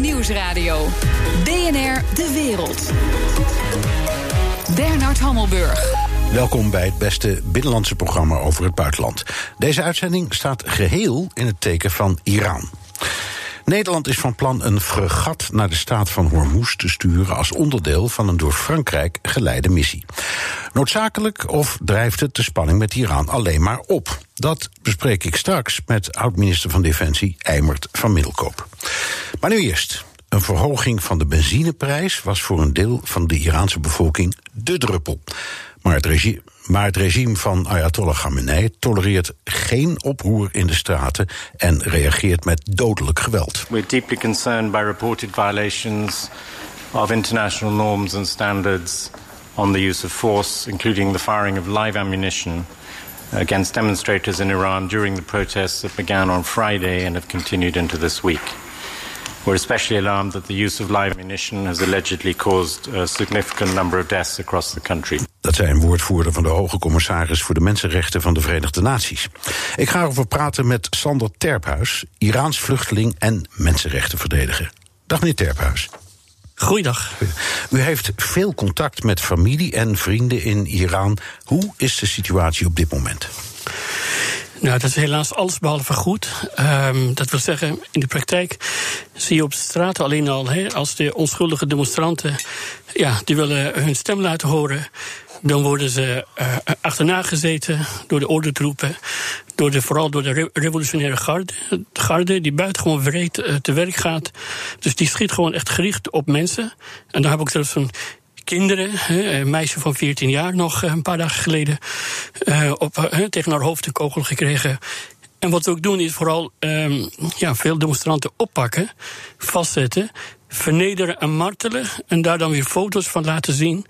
Nieuwsradio. BNR De Wereld. Bernard Hammelburg. Welkom bij het beste binnenlandse programma over het buitenland. Deze uitzending staat geheel in het teken van Iran. Nederland is van plan een fregat naar de staat van Hormuz te sturen als onderdeel van een door Frankrijk geleide missie. Noodzakelijk of drijft het de spanning met Iran alleen maar op? Dat bespreek ik straks met oud-minister van Defensie Eimert van Middelkoop. Maar nu eerst. Een verhoging van de benzineprijs was voor een deel van de Iraanse bevolking de druppel. Maar het, regime, maar het regime van Ayatollah Khamenei tolereert geen oproer in de straten en reageert met dodelijk geweld. We're deeply concerned by reported violations of international norms and standards on the use of force, including the firing of live ammunition against demonstrators in Iran during the protests that began on Friday and have continued into this week. We're especially alarmed that the use of live ammunition has allegedly caused a significant number of deaths across the country. Dat zei een woordvoerder van de Hoge Commissaris voor de Mensenrechten van de Verenigde Naties. Ik ga erover praten met Sander Terphuis, Iraans vluchteling en mensenrechtenverdediger. Dag meneer Terphuis. Goeiedag. U heeft veel contact met familie en vrienden in Iran. Hoe is de situatie op dit moment? Nou, dat is helaas alles behalve goed. Um, dat wil zeggen, in de praktijk zie je op straat alleen al, als de onschuldige demonstranten ja, die willen hun stem laten horen, dan worden ze uh, achterna gezeten door de ordentroepen, door de, vooral door de re revolutionaire garde, garde die buitengewoon wreed uh, te werk gaat. Dus die schiet gewoon echt gericht op mensen. En dan heb ik zelfs een kinderen. Een meisje van 14 jaar nog een paar dagen geleden op, tegen haar hoofd een kogel gekregen. En wat we ook doen is vooral um, ja, veel demonstranten oppakken, vastzetten, vernederen en martelen. En daar dan weer foto's van laten zien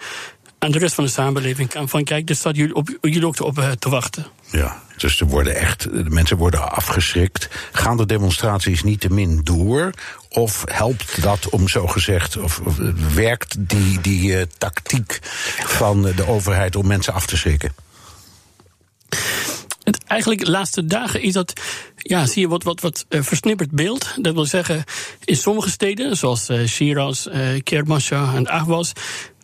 aan de rest van de samenleving. Van kijk, daar staat jullie, op, jullie ook op te wachten. Ja, dus er worden echt, de mensen worden afgeschrikt. Gaan de demonstraties niet te min door? Of helpt dat om zo gezegd, of, of werkt die, die uh, tactiek van de overheid om mensen af te schrikken? Het, eigenlijk de laatste dagen is dat, ja, zie je wat, wat, wat uh, versnipperd beeld. Dat wil zeggen, in sommige steden, zoals uh, Shiraz, uh, Kermanshah en Ahvaz,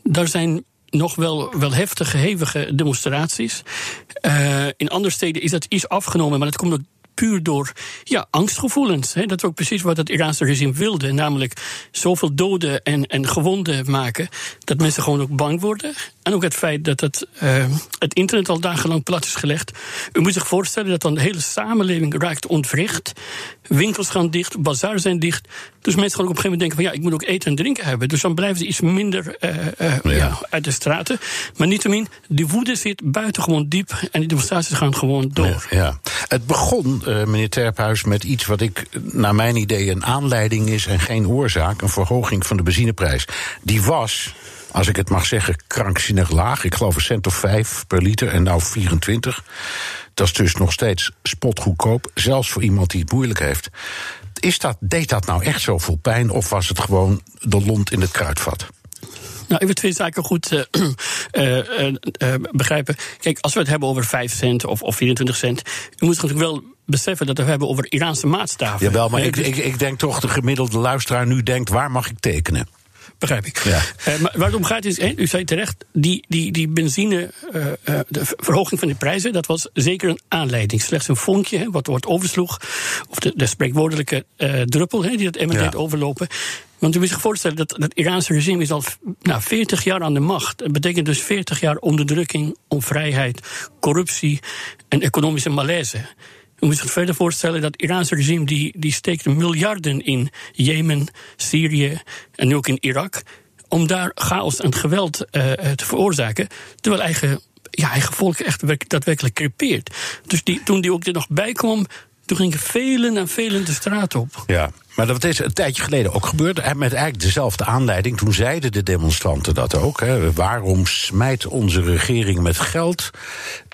daar zijn nog wel, wel heftige, hevige demonstraties. Uh, in andere steden is dat iets afgenomen, maar dat komt ook puur door ja, angstgevoelens. Hè. Dat is ook precies wat het Iraanse regime wilde. Namelijk zoveel doden en, en gewonden maken. Dat mensen gewoon ook bang worden. En ook het feit dat het, uh, het internet al dagenlang plat is gelegd. U moet zich voorstellen dat dan de hele samenleving raakt ontwricht. Winkels gaan dicht, bazaar zijn dicht. Dus mensen gaan ook op een gegeven moment denken: van ja, ik moet ook eten en drinken hebben. Dus dan blijven ze iets minder uh, uh, ja. Ja, uit de straten. Maar niettemin, die woede zit buitengewoon diep. En die demonstraties gaan gewoon door. Ja, ja. Het begon, meneer Terphuis, met iets wat ik naar mijn idee een aanleiding is en geen oorzaak: een verhoging van de benzineprijs. Die was als ik het mag zeggen, krankzinnig laag. Ik geloof een cent of vijf per liter en nou 24. Dat is dus nog steeds spotgoedkoop, zelfs voor iemand die het moeilijk heeft. Is dat, deed dat nou echt zoveel pijn of was het gewoon de lont in het kruidvat? Nou, even twee zaken goed uh, uh, uh, begrijpen. Kijk, als we het hebben over 5 cent of, of 24 cent, u moet natuurlijk wel beseffen dat we het hebben over Iraanse maatstaven. Jawel, maar ik, ik, ik denk toch de gemiddelde luisteraar nu denkt, waar mag ik tekenen? Begrijp ik. Ja. Uh, maar waar het om gaat is, he, u zei terecht, die, die, die benzine, uh, uh, de verhoging van de prijzen, dat was zeker een aanleiding. Slechts een vonkje, he, wat, wordt oversloeg, of de, de spreekwoordelijke druppel he, die dat emmer ja. overlopen. Want u moet zich voorstellen dat het Iraanse regime is al nou, 40 jaar aan de macht. Dat betekent dus 40 jaar onderdrukking, onvrijheid, corruptie en economische malaise. U moet zich verder voorstellen dat het Iraanse regime die, die steekt miljarden in Jemen, Syrië en nu ook in Irak. Om daar chaos en geweld uh, te veroorzaken. Terwijl eigen, ja, eigen volk echt daadwerkelijk crepeert. Dus die, toen die ook er nog bij kwam, toen gingen velen en velen de straat op. Ja, maar dat is een tijdje geleden ook gebeurd. Met eigenlijk dezelfde aanleiding. Toen zeiden de demonstranten dat ook. Hè. Waarom smijt onze regering met geld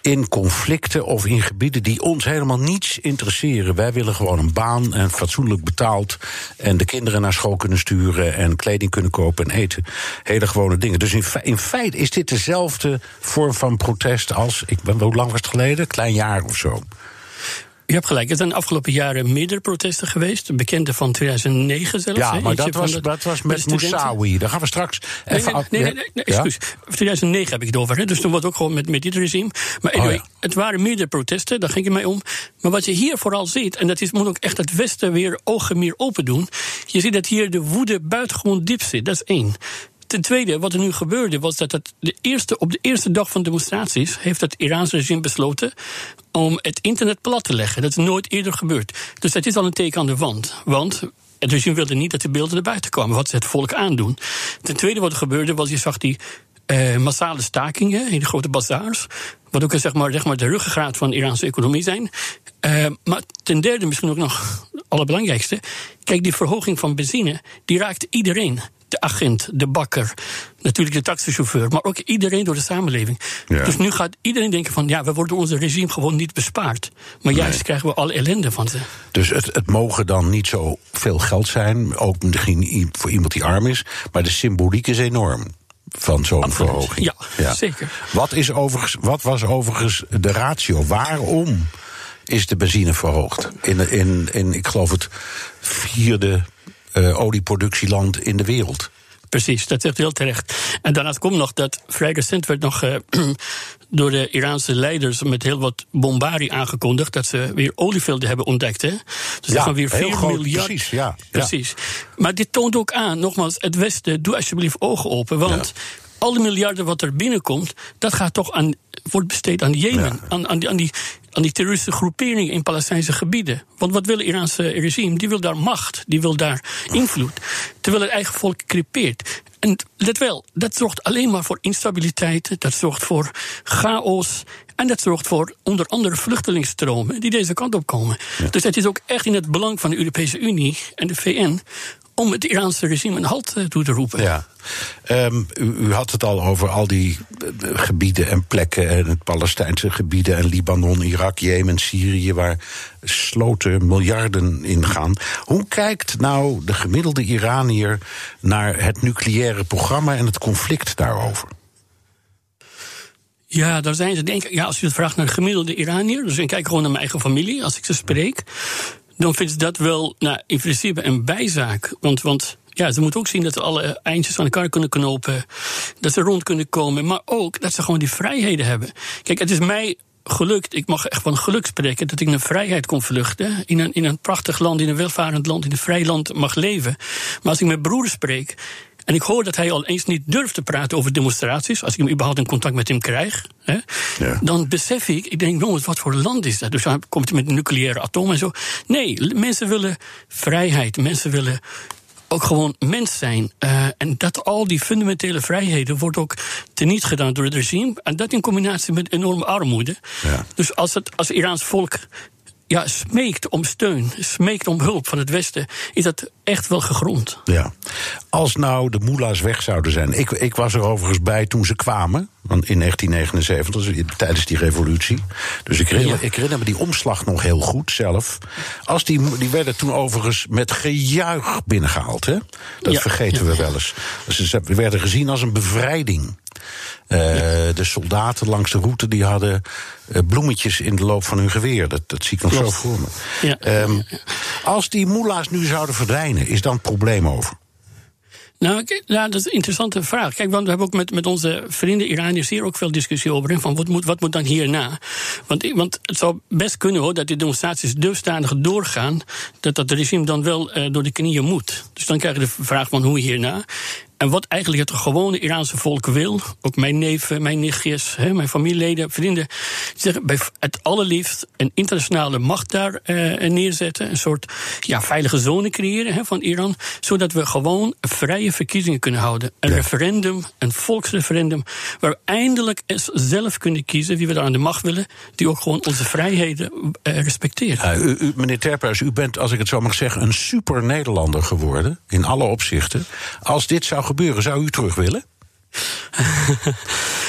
in conflicten of in gebieden die ons helemaal niets interesseren? Wij willen gewoon een baan en fatsoenlijk betaald. En de kinderen naar school kunnen sturen. En kleding kunnen kopen en eten. Hele gewone dingen. Dus in, in feite is dit dezelfde vorm van protest als. Ik ben, hoe lang was het geleden? Klein jaar of zo. Je hebt gelijk. Er zijn de afgelopen jaren meerdere protesten geweest. De bekende van 2009 zelfs. Ja, maar dat was, de- dat was met. Moussaoui. Daar gaan we straks Nee, even nee, af- nee, nee, nee, nee, Ja? excuus. 2009 heb ik het over. Dus toen was het ook gewoon met, met dit regime. Maar anyway, Oh ja. het waren meerdere protesten, daar ging het mij om. Maar wat je hier vooral ziet, en dat is, moet ook echt het Westen weer ogen meer open doen. Je ziet dat hier de woede buitengewoon diep zit. Dat is één. Ten tweede, wat er nu gebeurde, was dat het de eerste, op de eerste dag van demonstraties heeft het Iraanse regime besloten om het internet plat te leggen. Dat is nooit eerder gebeurd. Dus dat is al een teken aan de wand. Want het regime wilde niet dat de beelden naar buiten kwamen, wat ze het volk aandoen. Ten tweede, wat er gebeurde, was je zag die eh, massale stakingen in de grote bazaars. Wat ook zeg maar, zeg maar de ruggengraat van de Iraanse economie zijn. Eh, maar ten derde, misschien ook nog allerbelangrijkste. Kijk, die verhoging van benzine, die raakt iedereen. De agent, de bakker, natuurlijk de taxichauffeur, maar ook iedereen door de samenleving. Ja. Dus nu gaat iedereen denken van, ja, we worden onze regime gewoon niet bespaard. Maar juist krijgen we alle ellende van ze. Dus het, het mogen dan niet zo veel geld zijn, ook misschien voor iemand die arm is, maar de symboliek is enorm van zo'n verhoging. Ja, zeker. Wat, is overigens, wat was overigens de ratio? Waarom is de benzine verhoogd? In, in, in ik geloof het vierde eh, olieproductieland in de wereld. Precies, dat zegt u heel terecht. En daarnaast komt nog dat vrij recent werd nog eh, door de Iraanse leiders met heel wat bombarie aangekondigd dat ze weer olievelden hebben ontdekt. Hè? Dus Ja, er gaan weer heel 4 groot, miljard. precies, ja, ja. precies. Maar dit toont ook aan, nogmaals, het Westen, doe alsjeblieft ogen open. Want alle miljarden wat er binnenkomt, dat gaat toch aan, wordt besteed aan Jemen. Ja. Aan, aan, die, aan, die, aan die terroristische groeperingen in Palestijnse gebieden. Want wat wil het Iraanse regime? Die wil daar macht, die wil daar invloed. Terwijl het eigen volk crepeert. En let wel, dat zorgt alleen maar voor instabiliteit, dat zorgt voor chaos. En dat zorgt voor onder andere vluchtelingsstromen die deze kant op komen. Dus het is ook echt in het belang van de Europese Unie en de VN om het Iraanse regime een halt eh, toe te roepen. Ja. Ehm, u, u had het al over al die eh, gebieden en plekken, en het Palestijnse gebieden en Libanon, Irak, Jemen, Syrië, waar sloten miljarden in gaan. Hoe kijkt nou de gemiddelde Iranier naar het nucleaire programma en het conflict daarover? Ja, daar zijn ze. Denk, ik- ja, als je het vraagt naar de gemiddelde Iranier, dus ik kijk gewoon naar mijn eigen familie, als ik ze spreek, dan vindt dat wel nou, in principe een bijzaak. Want, want ja, ze moeten ook zien dat ze alle eindjes aan elkaar kunnen knopen, dat ze rond kunnen komen, maar ook dat ze gewoon die vrijheden hebben. Kijk, het is mij gelukt, ik mag echt van geluk spreken, dat ik naar vrijheid kon vluchten. In een, in een prachtig land, in een welvarend land, in een vrij land mag leven. Maar als ik met broer spreek. En ik hoor dat hij al eens niet durft te praten over demonstraties. Als ik hem überhaupt in contact met hem krijg. Hè, Ja. Dan besef ik, ik denk, jongens, wat voor land is dat? Dus dan komt hij met een nucleaire atoom en zo. Nee, mensen willen vrijheid. Mensen willen ook gewoon mens zijn. Eh, en dat al die fundamentele vrijheden wordt ook teniet gedaan door het regime. En dat in combinatie met enorme armoede. Ja. Dus als het als Iraans volk ja, smeekt om steun, smeekt om hulp van het Westen, is dat echt wel gegrond. Ja. Als nou de moela's weg zouden zijn. Ik, ik was er overigens bij toen ze kwamen. want In 1979, dus tijdens die revolutie. Dus ik herinner, Ja. ik herinner me die omslag nog heel goed zelf. Als die, die werden toen overigens met gejuich binnengehaald. Hè? Dat Ja, vergeten we wel eens. Dus ze werden gezien als een bevrijding. Eh, De soldaten langs de route die hadden eh, bloemetjes in de loop van hun geweer. Dat, dat zie ik nog Klopt. zo voor me. Ja. Ehm, als die moela's nu zouden verdwijnen, is dan het probleem over? Nou, ja, dat is een interessante vraag. Kijk, want we hebben ook met, met onze vrienden Iraniërs hier ook veel discussie over. hè, Van wat moet, wat moet dan hierna? Want, want het zou best kunnen hoor, dat die demonstraties dusdanig doorgaan. dat dat regime dan wel eh, door de knieën moet. Dus dan krijg je de vraag van hoe hierna. En wat eigenlijk het gewone Iraanse volk wil, ook mijn neven, mijn nichtjes, hè, mijn familieleden, vrienden, zeggen bij het allerliefst een internationale macht daar eh, neerzetten, een soort ja, veilige zone creëren hè, van Iran, zodat we gewoon vrije verkiezingen kunnen houden. Een Ja. referendum, een volksreferendum, waar we eindelijk eens zelf kunnen kiezen wie we daar aan de macht willen, die ook gewoon onze vrijheden eh, respecteert. U, meneer Terpers, u bent, als ik het zo mag zeggen, een super Nederlander geworden. In alle opzichten. Als dit zou gebeuren, zou u terug willen?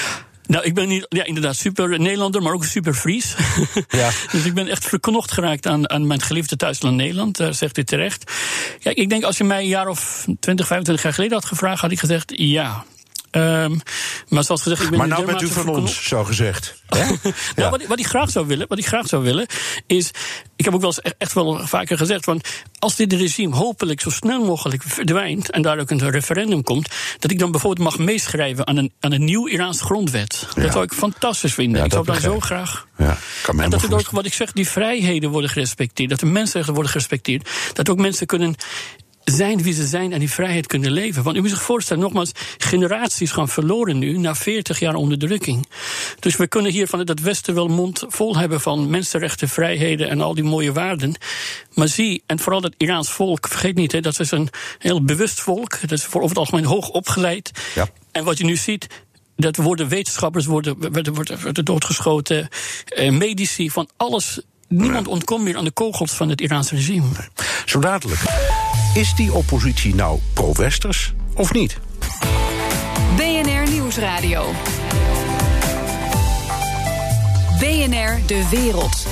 Nou, ik ben niet, ja, inderdaad super Nederlander, maar ook super Fries. Ja. dus ik ben echt verknocht geraakt aan, aan mijn geliefde thuisland Nederland, daar zegt u terecht. Ja, ik denk als je mij een jaar of 20, 25 jaar geleden had gevraagd, had ik gezegd ja. Ehm, maar zoals gezegd, ik ben Maar nou bent u van ons, zo gezegd. Nou, Ja. wat, ik- wat ik graag zou willen, wat ik graag zou willen, is. Ik heb ook wel eens e- echt wel vaker gezegd. van als dit regime hopelijk zo snel mogelijk verdwijnt. en daar ook een referendum komt. dat ik dan bijvoorbeeld mag meeschrijven aan een, aan een nieuw Iraans grondwet. Ja. Dat zou ik fantastisch vinden. Ja, ik zou dat zo graag. Ja, kan En dat ook, wat ik zeg, die vrijheden worden gerespecteerd. Dat de mensenrechten worden gerespecteerd. Dat ook mensen kunnen zijn wie ze zijn en die vrijheid kunnen leven. Want u moet zich voorstellen, nogmaals, generaties gaan verloren nu na 40 jaar onderdrukking. Dus we kunnen hier vanuit het Westen wel mond vol hebben van mensenrechten, vrijheden en al die mooie waarden. Maar zie, en vooral het Iraans volk, vergeet niet, hè, dat is een heel bewust volk. Dat is voor over het algemeen hoog opgeleid. Ja. En wat je nu ziet. Dat worden wetenschappers worden, worden, worden, worden doodgeschoten, eh, medici, van alles. Niemand ontkomt meer aan de kogels van het Iraanse regime. Zo dadelijk. Is die oppositie nou pro-westers of niet? BNR Nieuwsradio. BNR De Wereld.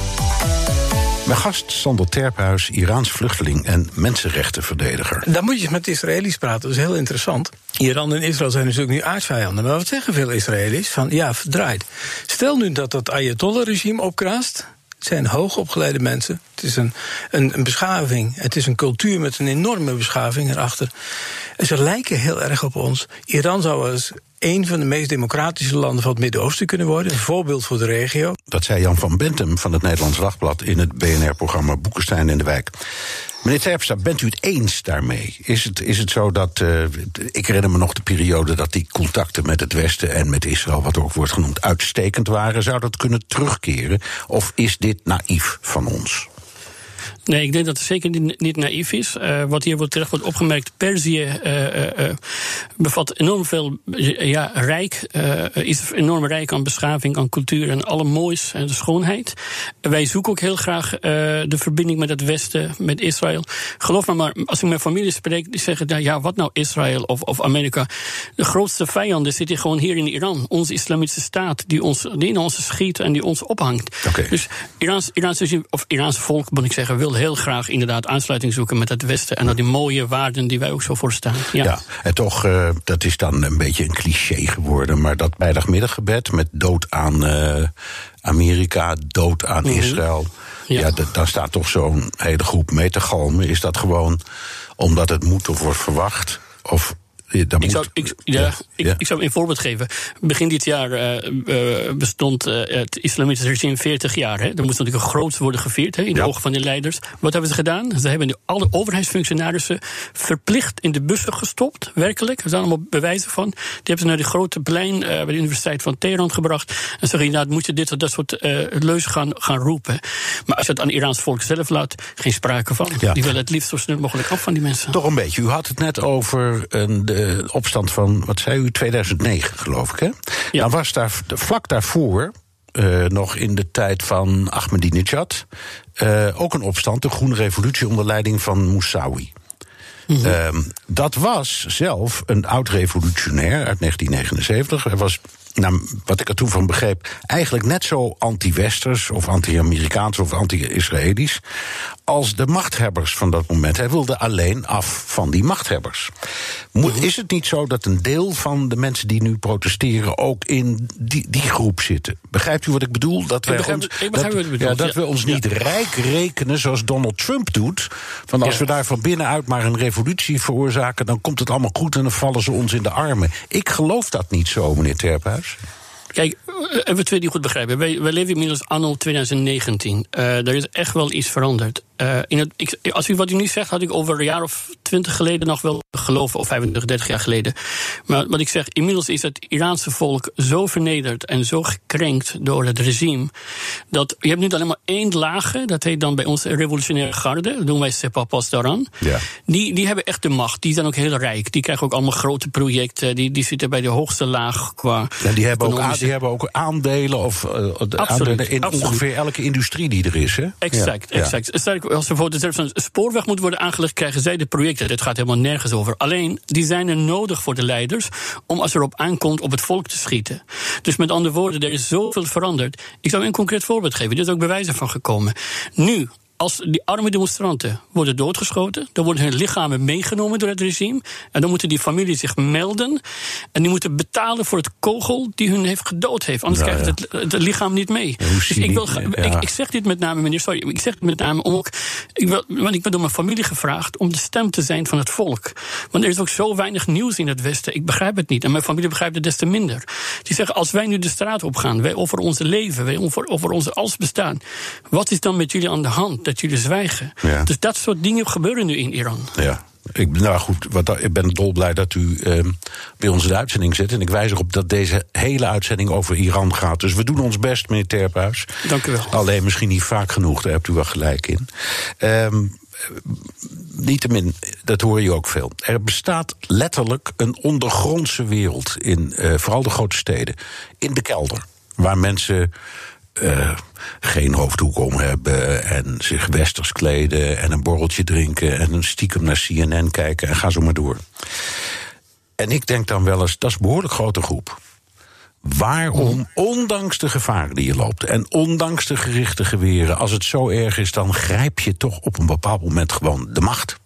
Mijn gast Sander Terphuis, Iraans vluchteling en mensenrechtenverdediger. Dan moet je eens met de Israëli's praten, dat is heel interessant. Iran en Israël zijn natuurlijk nu aardsvijanden. Maar wat zeggen veel Israëli's? Van ja, verdraaid. Stel nu dat dat Ayatollah-regime opkraast. Het zijn hoogopgeleide mensen. Het is een, een, een beschaving. Het is een cultuur met een enorme beschaving erachter. En ze lijken heel erg op ons. Iran zou als een van de meest democratische landen van het Midden-Oosten kunnen worden. Een voorbeeld voor de regio. Dat zei Jan van Bentum van het Nederlands Dagblad in het BNR-programma Boekenstein in de Wijk. Meneer Terpstra, bent u het eens daarmee? Is het, is het zo dat. eh, ik herinner me nog de periode dat die contacten met het Westen en met Israël, wat ook wordt genoemd, uitstekend waren. Zou dat kunnen terugkeren? Of is dit naïef van ons? Nee, ik denk dat het zeker niet, niet naïef is. Eh, wat hier wordt terecht wordt opgemerkt, Perzië eh, bevat enorm veel ja, rijk, is enorm rijk aan beschaving, aan cultuur en alle moois en de schoonheid. Wij zoeken ook heel graag de verbinding met het Westen, met Israël. Geloof me maar, als ik met familie spreek, die zeggen, nou ja, wat nou Israël of, of Amerika? De grootste vijanden zitten gewoon hier in Iran. Onze islamitische staat, die, ons, die in ons schiet en die ons ophangt. Dus Iraans, Iraans, of Iraans volk, moet ik zeggen, wil heel graag inderdaad aansluiting zoeken met het Westen. En dat die mooie waarden die wij ook zo voor staan. Ja. Ja, en toch, eh, dat is dan een beetje een cliché geworden. Maar dat middagmiddaggebed met dood aan eh, Amerika, dood aan Israël. Ja, Ja. daar staat toch zo'n hele groep mee te galmen. Is dat gewoon omdat het moet of wordt verwacht? Of dan Ik zou, ik, ja, Ik, ja. ik zou een voorbeeld geven. Begin dit jaar eh, eh, bestond eh, het islamitische regime 40 jaar. Hè. Er moest natuurlijk een groots worden gevierd hè, in de ogen van de leiders. Wat hebben ze gedaan? Ze hebben nu alle overheidsfunctionarissen verplicht in de bussen gestopt. Werkelijk. Er zijn allemaal bewijzen van. Die hebben ze naar de grote plein bij de Universiteit van Teheran gebracht. En zeggen: inderdaad, moet je dit of dat soort leuzen gaan, gaan roepen. Maar als je het aan het Iraans volk zelf laat, geen sprake van. Die willen het liefst zo snel mogelijk af van die mensen. Toch een beetje. U had het net over een, de opstand van, wat zei u, 2009 geloof ik, hè? Ja. Dan was daar vlak daarvoor, eh, nog in de tijd van Ahmadinejad, eh, ook een opstand, de Groene Revolutie onder leiding van Moussaoui. Ehm, dat was zelf een oud-revolutionair uit 1979. Hij was, nou, wat ik er toen van begreep, eigenlijk net zo anti-westers of anti-Amerikaans of anti-Israëlisch als de machthebbers van dat moment. Hij wilde alleen af van die machthebbers. Moet, is het niet zo dat een deel van de mensen die nu protesteren ook in die, die groep zitten? Begrijpt u wat ik bedoel? Dat wij begrijp- ons, dat, bedoelt, ja, dat ja. we ons Ja. niet rijk rekenen zoals Donald Trump doet. Van als we daar van binnenuit maar een revolutie veroorzaken, dan komt het allemaal goed en dan vallen ze ons in de armen. Ik geloof dat niet zo, meneer Terphuis. Kijk, eh, even we twee die goed begrijpen. Wij, wij leven inmiddels anno 2019. Eh er is echt wel iets veranderd. Eh, in het, ik, als u wat u nu zegt, had ik over een jaar of twintig geleden nog wel geloven, of 25, 30 jaar geleden. Maar wat ik zeg, inmiddels is het Iraanse volk zo vernederd en zo gekrenkt door het regime. Dat je hebt nu alleen maar één lagen, dat heet dan bij ons revolutionaire garde, dat doen wij Sepa Pastaran. Ja. Die, die hebben echt de macht, die zijn ook heel rijk. Die krijgen ook allemaal grote projecten, die, die zitten bij de hoogste laag qua. Ja, die, hebben ook, die hebben ook aandelen, of, eh, de aandelen in absoluut. ongeveer elke industrie die er is. Hè? Exact, Ja, exact. Als er bijvoorbeeld een spoorweg moet worden aangelegd, krijgen zij de projecten. Dit gaat helemaal nergens over. Alleen, die zijn er nodig voor de leiders om als erop aankomt op het volk te schieten. Dus met andere woorden, er is zoveel veranderd. Ik zou een concreet voorbeeld geven. Er is ook bewijzen van gekomen. Nu, als die arme demonstranten worden doodgeschoten, dan worden hun lichamen meegenomen door het regime. En dan moeten die familie zich melden. En die moeten betalen voor het kogel die hun heeft gedood heeft. Anders Ja, krijgt ja. het, het lichaam niet mee. Dus ik, wil, ik, ik zeg dit met name, meneer, sorry, ik zeg het met name om ook. Ik wil, want ik ben door mijn familie gevraagd om de stem te zijn van het volk. Want er is ook zo weinig nieuws in het Westen. Ik begrijp het niet. En mijn familie begrijpt het des te minder. Die zeggen: als wij nu de straat op gaan, wij over onze leven, wij over, over onze als bestaan. Wat is dan met jullie aan de hand dat jullie zwijgen? Ja. Dus dat soort dingen gebeuren nu in Iran. Ja. Ik, ben- nou goed, wat, ik ben dolblij dat u ehm, bij ons de uitzending zit. En ik wijs erop dat deze hele uitzending over Iran gaat. Dus we doen ons best, meneer Terphuis. Dank u wel. Alleen misschien niet vaak genoeg, daar hebt u wel gelijk in. Ehm niettemin, dat hoor je ook veel. Er bestaat letterlijk een ondergrondse wereld in eh, vooral de grote steden. In de kelder, waar mensen eh, geen hoofddoek om hebben en zich westers kleden en een borreltje drinken en een stiekem naar CNN kijken en ga zo maar door. En ik denk dan wel eens, dat is een behoorlijk grote groep. Waarom, ondanks de gevaren die je loopt en ondanks de gerichte geweren, als het zo erg is, dan grijp je toch op een bepaald moment gewoon de macht?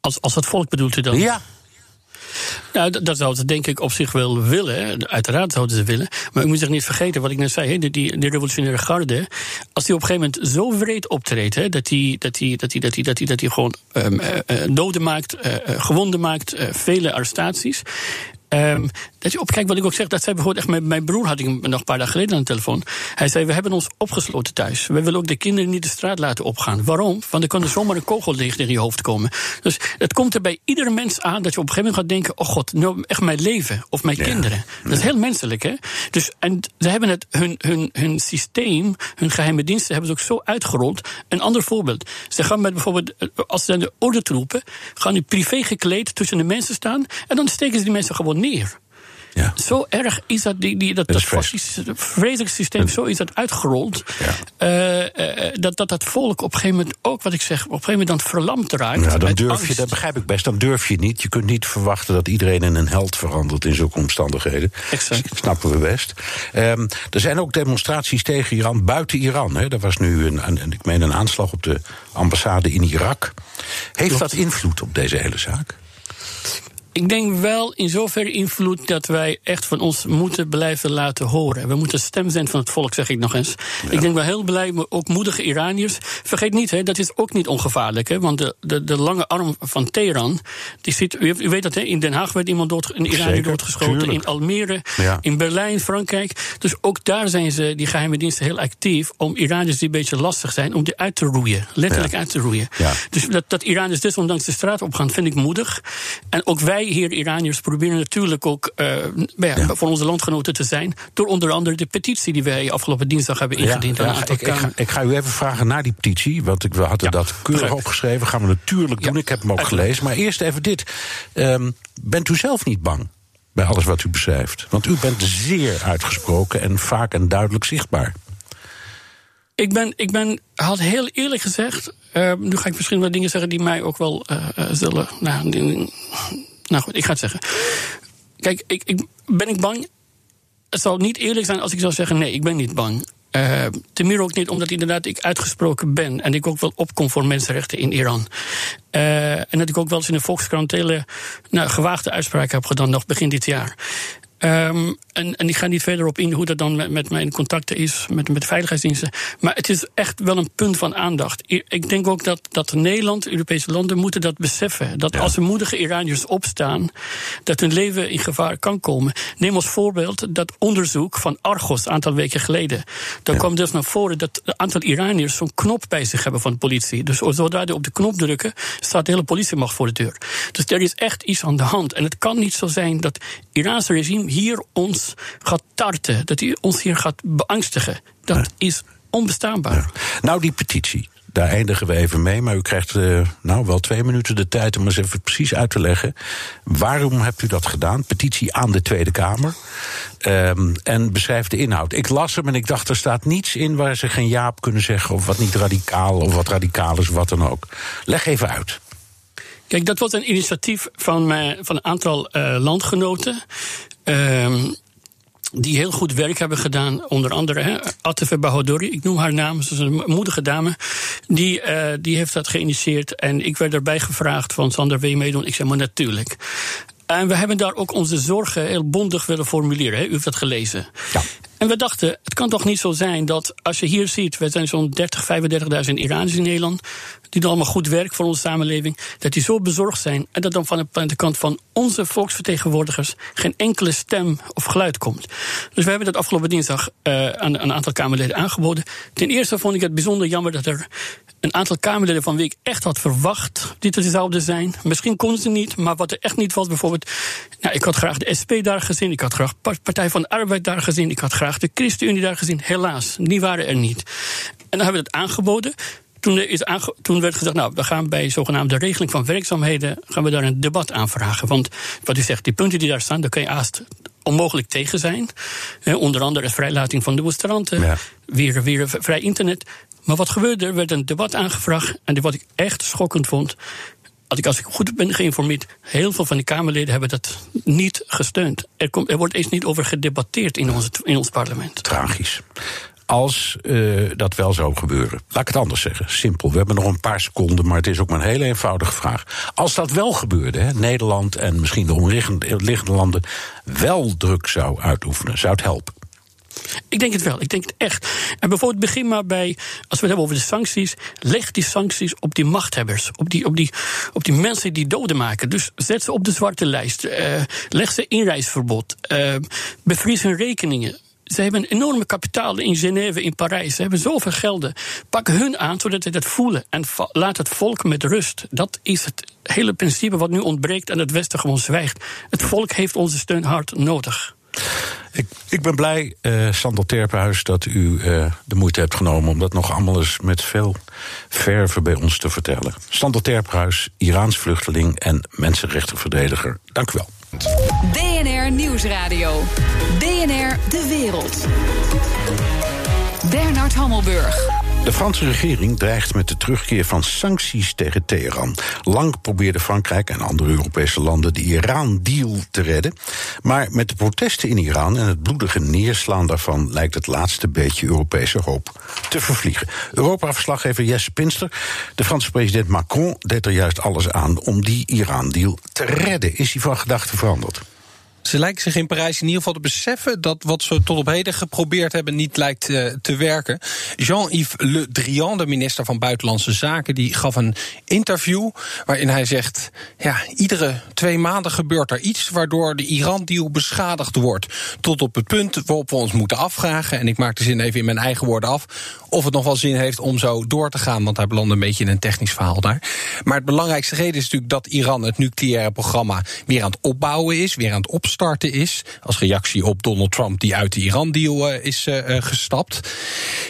Als, als het volk bedoelt u dan? Ja, Nou, dat, dat zouden ze denk ik op zich wel willen. Uiteraard zouden ze willen. Maar u moet zich niet vergeten wat ik net zei. Hè, die, die, revolutionaire garde. Als die op een gegeven moment zo wreed optreedt. Hè, dat die, dat die, dat die, dat die, dat die, dat die gewoon eh, doden maakt, eh, gewonden maakt, vele arrestaties. Ehm, dat je op, kijk, wat ik ook zeg, dat zei bijvoorbeeld echt. Mijn, mijn broer had ik hem nog een paar dagen geleden aan de telefoon. Hij zei: We hebben ons opgesloten thuis. We willen ook de kinderen niet de straat laten opgaan. Waarom? Want er kan er zomaar een kogel tegen je hoofd komen. Dus het komt er bij iedere mens aan dat je op een gegeven moment gaat denken: Oh god, nou echt mijn leven of mijn kinderen. Dat is heel menselijk, hè? Dus, en ze hebben het, hun, hun, hun systeem, hun geheime diensten, hebben ze ook zo uitgerold. Een ander voorbeeld. Ze gaan met bijvoorbeeld, eh, als ze aan de ordentroepen, gaan die privé gekleed tussen de mensen staan. En dan steken ze die mensen gewoon neer. ja. Zo erg is dat, die, die, dat, Dat vreselijk. systeem, zo is dat uitgerold. Ja. eh, eh, dat, dat dat volk op een gegeven moment ook, wat ik zeg, op een gegeven moment dan verlamd raakt. Nou, dan durf je, dat begrijp ik best, dan durf je niet. Je kunt niet verwachten dat iedereen in een held verandert in zulke omstandigheden. Exact. Dat snappen we best. Ehm, er zijn ook demonstraties tegen Iran buiten Iran. Hè. Er was nu een, een, ik meen een aanslag op de ambassade in Irak. Heeft Klopt. dat invloed op deze hele zaak? Ik denk wel in zoverre invloed dat wij echt van ons moeten blijven laten horen. We moeten stem zijn van het volk, zeg ik nog eens. Ik denk wel heel blij, maar ook moedige Iraniërs. Vergeet niet, hè, dat is ook niet ongevaarlijk. Hè, want de, de, de lange arm van Teheran, die zit, u, weet dat, hè, in Den Haag werd iemand dood, een Iranier Zeker, doodgeschoten. tuurlijk. In Almere, Ja. in Berlijn, Frankrijk. Dus ook daar zijn ze, die geheime diensten, heel actief om Iraniërs die een beetje lastig zijn, om die uit te roeien. Letterlijk Ja. uit te roeien. Dus dat, dat Iraniërs desondanks de straat opgaan, vind ik moedig. En ook wij hier, Iraniërs, proberen natuurlijk ook ja, voor onze landgenoten te zijn. Door onder andere de petitie die wij afgelopen dinsdag hebben ingediend aan een aantal ik, ik, ga, ik ga u even vragen naar die petitie. Want ik, we hadden Ja, dat keurig begrijp opgeschreven. Gaan we natuurlijk doen. Ja, Ik heb hem ook gelezen. Maar eerst even dit. Ehm, bent u zelf niet bang bij alles wat u beschrijft? Want u bent zeer uitgesproken en vaak en duidelijk zichtbaar. Ik ben, ik ben, had heel eerlijk gezegd. eh, nu ga ik misschien wat dingen zeggen die mij ook wel eh, eh, zullen. Nou, nou goed, ik ga het zeggen. Kijk, ik, ik, ben ik bang? Het zou niet eerlijk zijn als ik zou zeggen: nee, ik ben niet bang. Meer ook niet omdat inderdaad ik uitgesproken ben. En ik ook wel opkom voor mensenrechten in Iran. Eh, en dat ik ook wel eens in de Volkskrant hele nou, gewaagde uitspraken heb gedaan, nog begin dit jaar. Ehm, en, en ik ga niet verder op in hoe dat dan met, met mijn contacten is, met, met de veiligheidsdiensten. Maar het is echt wel een punt van aandacht. Ik denk ook dat, dat Nederland, Europese landen, moeten dat beseffen. Dat als er moedige Iraniërs opstaan, dat hun leven in gevaar kan komen. Neem als voorbeeld dat onderzoek van Argos een aantal weken geleden. Daar kwam dus naar voren dat een aantal Iraniërs zo'n knop bij zich hebben van de politie. Dus zodra die op de knop drukken, staat de hele politiemacht voor de deur. Dus er is echt iets aan de hand. En het kan niet zo zijn dat het Iraanse regime hier ons gaat tarten. Dat hij ons hier gaat beangstigen. Dat is onbestaanbaar. Nou, die petitie. Daar eindigen we even mee. Maar u krijgt eh, nou wel twee minuten de tijd om eens even precies uit te leggen. Waarom hebt u dat gedaan? Petitie aan de Tweede Kamer. Ehm, en beschrijf de inhoud. Ik las hem en ik dacht, er staat niets in waar ze geen ja op kunnen zeggen. Of wat niet radicaal, of wat radicaal is, wat dan ook. Leg even uit. Kijk, dat was een initiatief van, mij, van een aantal eh, landgenoten. Ehm, die heel goed werk hebben gedaan. Onder andere hè, Atife Bahodouri, ik noem haar naam, ze is een moedige dame. Die, uh, die heeft dat geïnitieerd. En ik werd erbij gevraagd van Sander, wil je meedoen? Ik zei maar natuurlijk. En we hebben daar ook onze zorgen heel bondig willen formuleren. Hè? U heeft dat gelezen. Ja. En we dachten, het kan toch niet zo zijn dat als je hier ziet, we zijn zo'n 30, 35.000 Iraniërs in Nederland, die doen allemaal goed werk voor onze samenleving, dat die zo bezorgd zijn en dat dan van de kant van onze volksvertegenwoordigers geen enkele stem of geluid komt. Dus we hebben dat afgelopen dinsdag aan, aan een aantal Kamerleden aangeboden. Ten eerste vond ik het bijzonder jammer dat er een aantal Kamerleden van wie ik echt had verwacht die er zouden zijn. Misschien konden ze niet, maar wat er echt niet was, bijvoorbeeld. Nou, ik had graag de SP daar gezien, ik had graag Partij van de Arbeid daar gezien, ik had graag de ChristenUnie daar gezien. Helaas, die waren er niet. En dan hebben we het aangeboden. Toen, is aange toen, werd gezegd, nou, we gaan bij zogenaamde regeling van werkzaamheden, gaan we daar een debat aanvragen. Want wat u zegt, die punten die daar staan, daar kun je haast onmogelijk tegen zijn. onder andere vrijlating van demonstranten, ja. weer, weer vrij internet. Maar wat gebeurde er? werd een debat aangevraagd. En wat ik echt schokkend vond. Als ik, als goed ben geïnformeerd, heel veel van die Kamerleden hebben dat niet gesteund. Er, er wordt eens niet over gedebatteerd in ons, in parlement. Tragisch. Als uh, dat wel zou gebeuren. Laat ik het anders zeggen. Simpel. We hebben nog een paar seconden, maar het is ook maar een hele eenvoudige vraag. Als dat wel gebeurde, Nederland en misschien de omliggende landen wel druk zou uitoefenen, zou het helpen? Ik denk het wel, ik denk het echt. En bijvoorbeeld begin maar bij, als we het hebben over de sancties, leg die sancties op die machthebbers, op die, op die, op die mensen die doden maken. Dus zet ze op de zwarte lijst, uh, leg ze inreisverbod, uh, bevries hun rekeningen. Ze hebben een enorme kapitaal in Genève, in Parijs. Ze hebben zoveel gelden. Pak hun aan zodat ze dat voelen. En laat het volk met rust. Dat is het hele principe wat nu ontbreekt en het Westen gewoon zwijgt. Het volk heeft onze steun hard nodig. Ik, ik ben blij, uh, Sander Terpenhuis, dat u uh, de moeite hebt genomen om dat nog allemaal eens met veel verve bij ons te vertellen. Sander Terpenhuis, Iraans vluchteling en mensenrechtenverdediger. Dank u wel. DNR Nieuwsradio. DNR De Wereld. Bernard Hammelburg. De Franse regering dreigt met de terugkeer van sancties tegen Teheran. Lang probeerde Frankrijk en andere Europese landen de Iran-deal te redden. Maar met de protesten in Iran en het bloedige neerslaan daarvan lijkt het laatste beetje Europese hoop te vervliegen. Europa-verslaggever Jesse Pinster. De Franse president Macron deed er juist alles aan om die Iran-deal te redden. Is hij van gedachten veranderd? Ze lijken zich in Parijs in ieder geval te beseffen dat wat ze tot op heden geprobeerd hebben niet lijkt uh, te werken. Jean-Yves Le Drian, de minister van Buitenlandse Zaken, die gaf een interview waarin hij zegt: ja, iedere twee maanden gebeurt er iets waardoor de Iran-deal beschadigd wordt. Tot op het punt waarop we ons moeten afvragen, en ik maak de zin even in mijn eigen woorden af, of het nog wel zin heeft om zo door te gaan, want hij belandde een beetje in een technisch verhaal daar. Maar het belangrijkste reden is natuurlijk dat Iran het nucleaire programma weer aan het opbouwen is, weer aan het opstarten starten is. Als reactie op Donald Trump, die uit de Iran-deal uh, is uh, gestapt.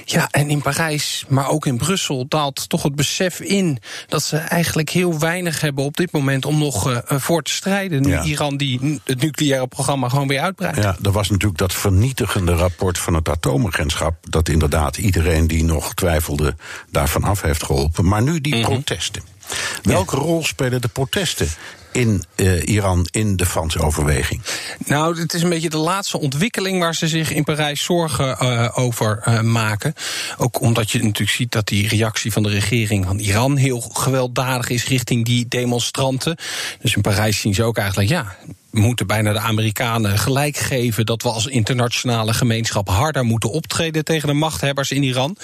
Ja, en in Parijs, maar ook in Brussel, daalt toch het besef in dat ze eigenlijk heel weinig hebben op dit moment om nog voor te strijden. Nu Iran die het nucleaire programma gewoon weer uitbreidt. Ja, er was natuurlijk dat vernietigende rapport van het atoomagentschap. Dat inderdaad iedereen die nog twijfelde daarvan af heeft geholpen. Maar nu die mm -hmm. protesten. Welke rol spelen de protesten in uh, Iran in de Franse overweging? Nou, het is een beetje de laatste ontwikkeling waar ze zich in Parijs zorgen uh, over uh, maken. Ook omdat je natuurlijk ziet dat die reactie van de regering van Iran heel gewelddadig is richting die demonstranten. Dus in Parijs zien ze ook eigenlijk, ja, moeten bijna de Amerikanen gelijk geven dat we als internationale gemeenschap harder moeten optreden tegen de machthebbers in Iran.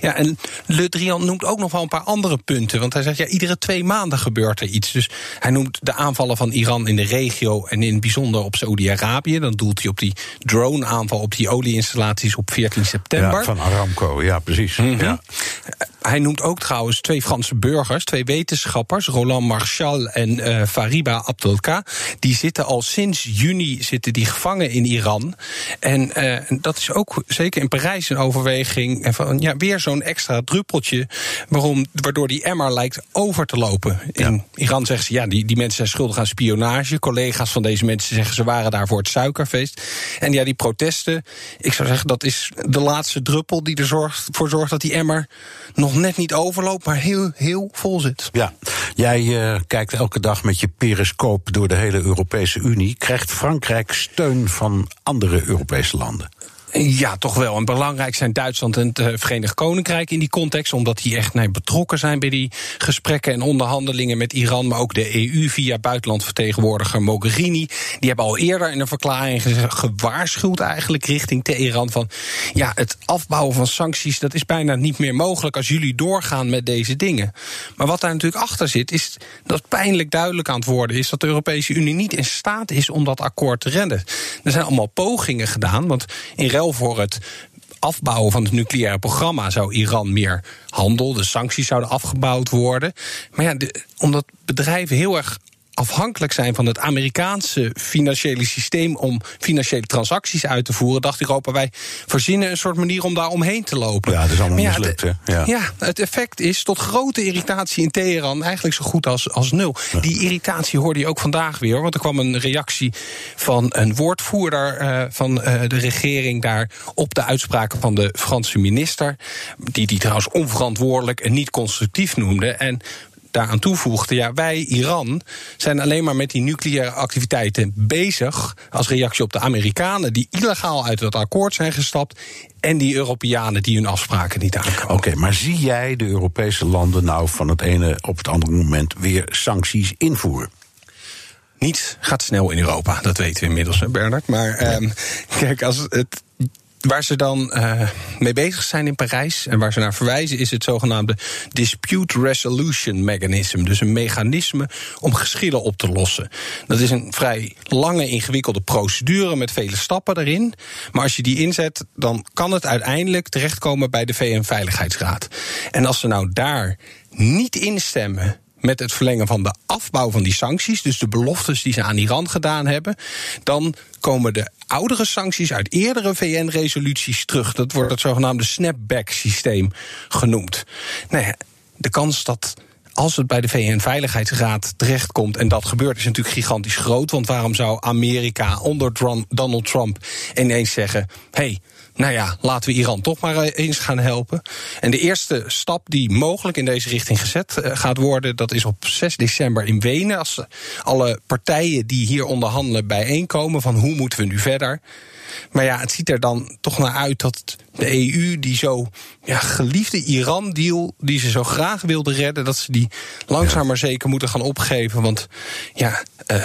Ja, en Le Drian noemt ook nog wel een paar andere punten. Want hij zegt, ja, iedere twee maanden gebeurt er iets. Dus hij noemt de aanvallen van Iran in de regio en in het bijzonder op Saoedi-Arabië. Dan doelt hij op die drone-aanval op die olieinstallaties op 14 september. Ja, van Aramco, ja, precies. Mm -hmm. ja. Hij noemt ook trouwens twee Franse burgers, twee wetenschappers, Roland Marchal en uh, Fariba Abdelka. Die zitten al sinds juni zitten die gevangen in Iran. En uh, dat is ook zeker in Parijs een overweging. En van ja, weer zo'n extra druppeltje. Waarom, waardoor die emmer lijkt over te lopen. In ja. Iran zeggen ze ja, die, die mensen zijn schuldig aan spionage. Collega's van deze mensen zeggen ze waren daar voor het suikerfeest. En ja, die protesten, ik zou zeggen, dat is de laatste druppel die ervoor zorgt dat die emmer nog net niet overloopt, maar heel, heel vol zit. Ja, jij uh, kijkt elke dag met je periscoop door de hele Europese Unie. Krijgt Frankrijk steun van andere Europese landen? Ja, toch wel. En belangrijk zijn Duitsland en het uh, Verenigd Koninkrijk in die context, omdat die echt nee, betrokken zijn bij die gesprekken en onderhandelingen met Iran, maar ook de EU via buitenlandvertegenwoordiger Mogherini. Die hebben al eerder in een verklaring gewaarschuwd eigenlijk richting Teheran van ja, het afbouwen van sancties, dat is bijna niet meer mogelijk als jullie doorgaan met deze dingen. Maar wat daar natuurlijk achter zit, is dat pijnlijk duidelijk aan het worden is dat de Europese Unie niet in staat is om dat akkoord te redden. Er zijn allemaal pogingen gedaan, want in ruil voor het afbouwen van het nucleaire programma zou Iran meer handel, de sancties zouden afgebouwd worden. Maar ja, omdat bedrijven heel erg afhankelijk zijn van het Amerikaanse financiële systeem om financiële transacties uit te voeren, dacht Europa, wij verzinnen een soort manier om daar omheen te lopen. Ja, dat is allemaal ja, mislukt, hè? Ja. ja. het effect is tot grote irritatie in Teheran eigenlijk zo goed als, als nul. Die irritatie hoorde je ook vandaag weer, want er kwam een reactie van een woordvoerder uh, van uh, de regering daar op de uitspraken van de Franse minister, die die trouwens onverantwoordelijk en niet constructief noemde. En daaraan toevoegde: ja, wij, Iran, zijn alleen maar met die nucleaire activiteiten bezig. als reactie op de Amerikanen die illegaal uit het akkoord zijn gestapt. en die Europeanen die hun afspraken niet aankomen. Oké, maar zie jij de Europese landen nou van het ene op het andere moment weer sancties invoeren? Niets gaat snel in Europa, dat weten we inmiddels, Bernard. Maar um, kijk, als het Waar ze dan uh, mee bezig zijn in Parijs en waar ze naar verwijzen, is het zogenaamde Dispute Resolution Mechanism. Dus een mechanisme om geschillen op te lossen. Dat is een vrij lange, ingewikkelde procedure met vele stappen erin. Maar als je die inzet, dan kan het uiteindelijk terechtkomen bij de VN-veiligheidsraad. En als ze nou daar niet instemmen met het verlengen van de afbouw van die sancties, dus de beloftes die ze aan Iran gedaan hebben, dan komen de oudere sancties uit eerdere VN-resoluties terug. Dat wordt het zogenaamde snapback-systeem genoemd. Nou ja, de kans dat als het bij de VN-veiligheidsraad terechtkomt, en dat gebeurt, is natuurlijk gigantisch groot. Want waarom zou Amerika onder Donald Trump ineens zeggen: hey, nou ja, laten we Iran toch maar eh, eens gaan helpen. En de eerste stap die mogelijk in deze richting gezet eh, gaat worden, dat is op 6 december in Wenen. Als alle partijen die hier onderhandelen bijeenkomen van hoe moeten we nu verder. Maar ja, het ziet er dan toch naar uit dat de EU, die zo ja, geliefde Iran-deal, die ze zo graag wilde redden, dat ze die langzaam maar zeker moeten gaan opgeven. Want ja. Uh,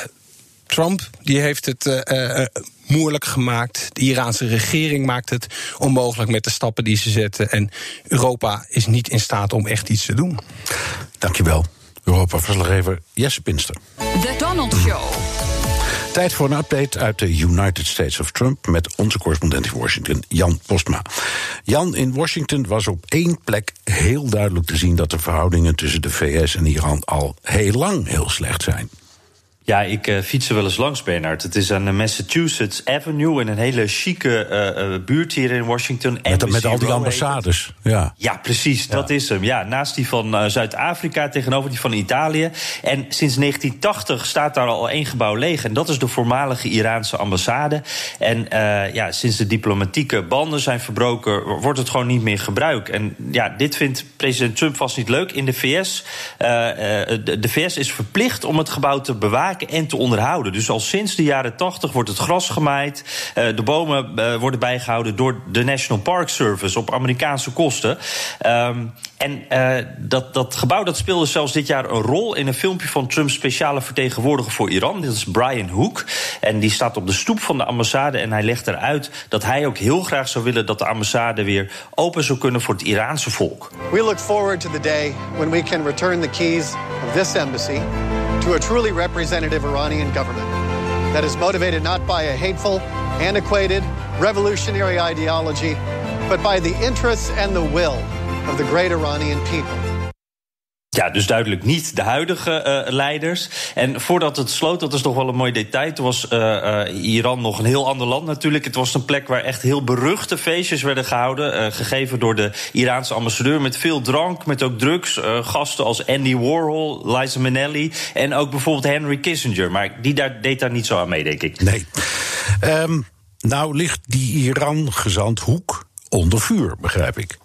Trump die heeft het uh, uh, moeilijk gemaakt. De Iraanse regering maakt het onmogelijk met de stappen die ze zetten. En Europa is niet in staat om echt iets te doen. Dankjewel. Europa-verslaggever Jesse Pinster. The Donald Show. Tijd voor een update uit de United States of Trump met onze correspondent in Washington, Jan Postma. Jan, in Washington was op één plek heel duidelijk te zien dat de verhoudingen tussen de VS en Iran al heel lang heel slecht zijn. Ja, ik uh, fiets er wel eens langs, Bernard. Het is aan de Massachusetts Avenue in een hele chique uh, uh, buurt hier in Washington. Met, met al die ambassades. Ja, ja precies, ja. dat is hem. Ja, naast die van Zuid-Afrika, tegenover die van Italië. En sinds 1980 staat daar al één gebouw leeg. En dat is de voormalige Iraanse ambassade. En ja, sinds de diplomatieke banden zijn verbroken, wordt het gewoon niet meer gebruikt. En ja, dit vindt president Trump vast niet leuk. In de VS, de VS is verplicht om het gebouw te bewaken en te onderhouden. Dus al sinds de jaren 80 wordt het gras gemaaid. Uh, de bomen uh, worden bijgehouden door de National Park Service op Amerikaanse kosten. Um, en uh, dat, dat gebouw dat speelde zelfs dit jaar een rol in een filmpje van Trumps speciale vertegenwoordiger voor Iran. Dit is Brian Hook. En die staat op de stoep van de ambassade. En hij legt eruit dat hij ook heel graag zou willen dat de ambassade weer open zou kunnen voor het Iraanse volk. We look forward to the day when we can return the keys of this embassy to a truly representative Iranian government that is motivated not by a hateful, antiquated, revolutionary ideology, but by the interests and the will of the great Iranian people. Ja, dus duidelijk niet de huidige uh, leiders. En voordat het sloot, dat is toch wel een mooi detail. Toen was uh, uh, Iran nog een heel ander land natuurlijk. Het was een plek waar echt heel beruchte feestjes werden gehouden. gegeven door de Iraanse ambassadeur. Met veel drank, met ook drugs. gasten als Andy Warhol, Liza Minnelli. En ook bijvoorbeeld Henry Kissinger. Maar die daar, deed daar niet zo aan mee, denk ik. Nee. Um, nou ligt die Iran-gezant Hoek onder vuur, begrijp ik.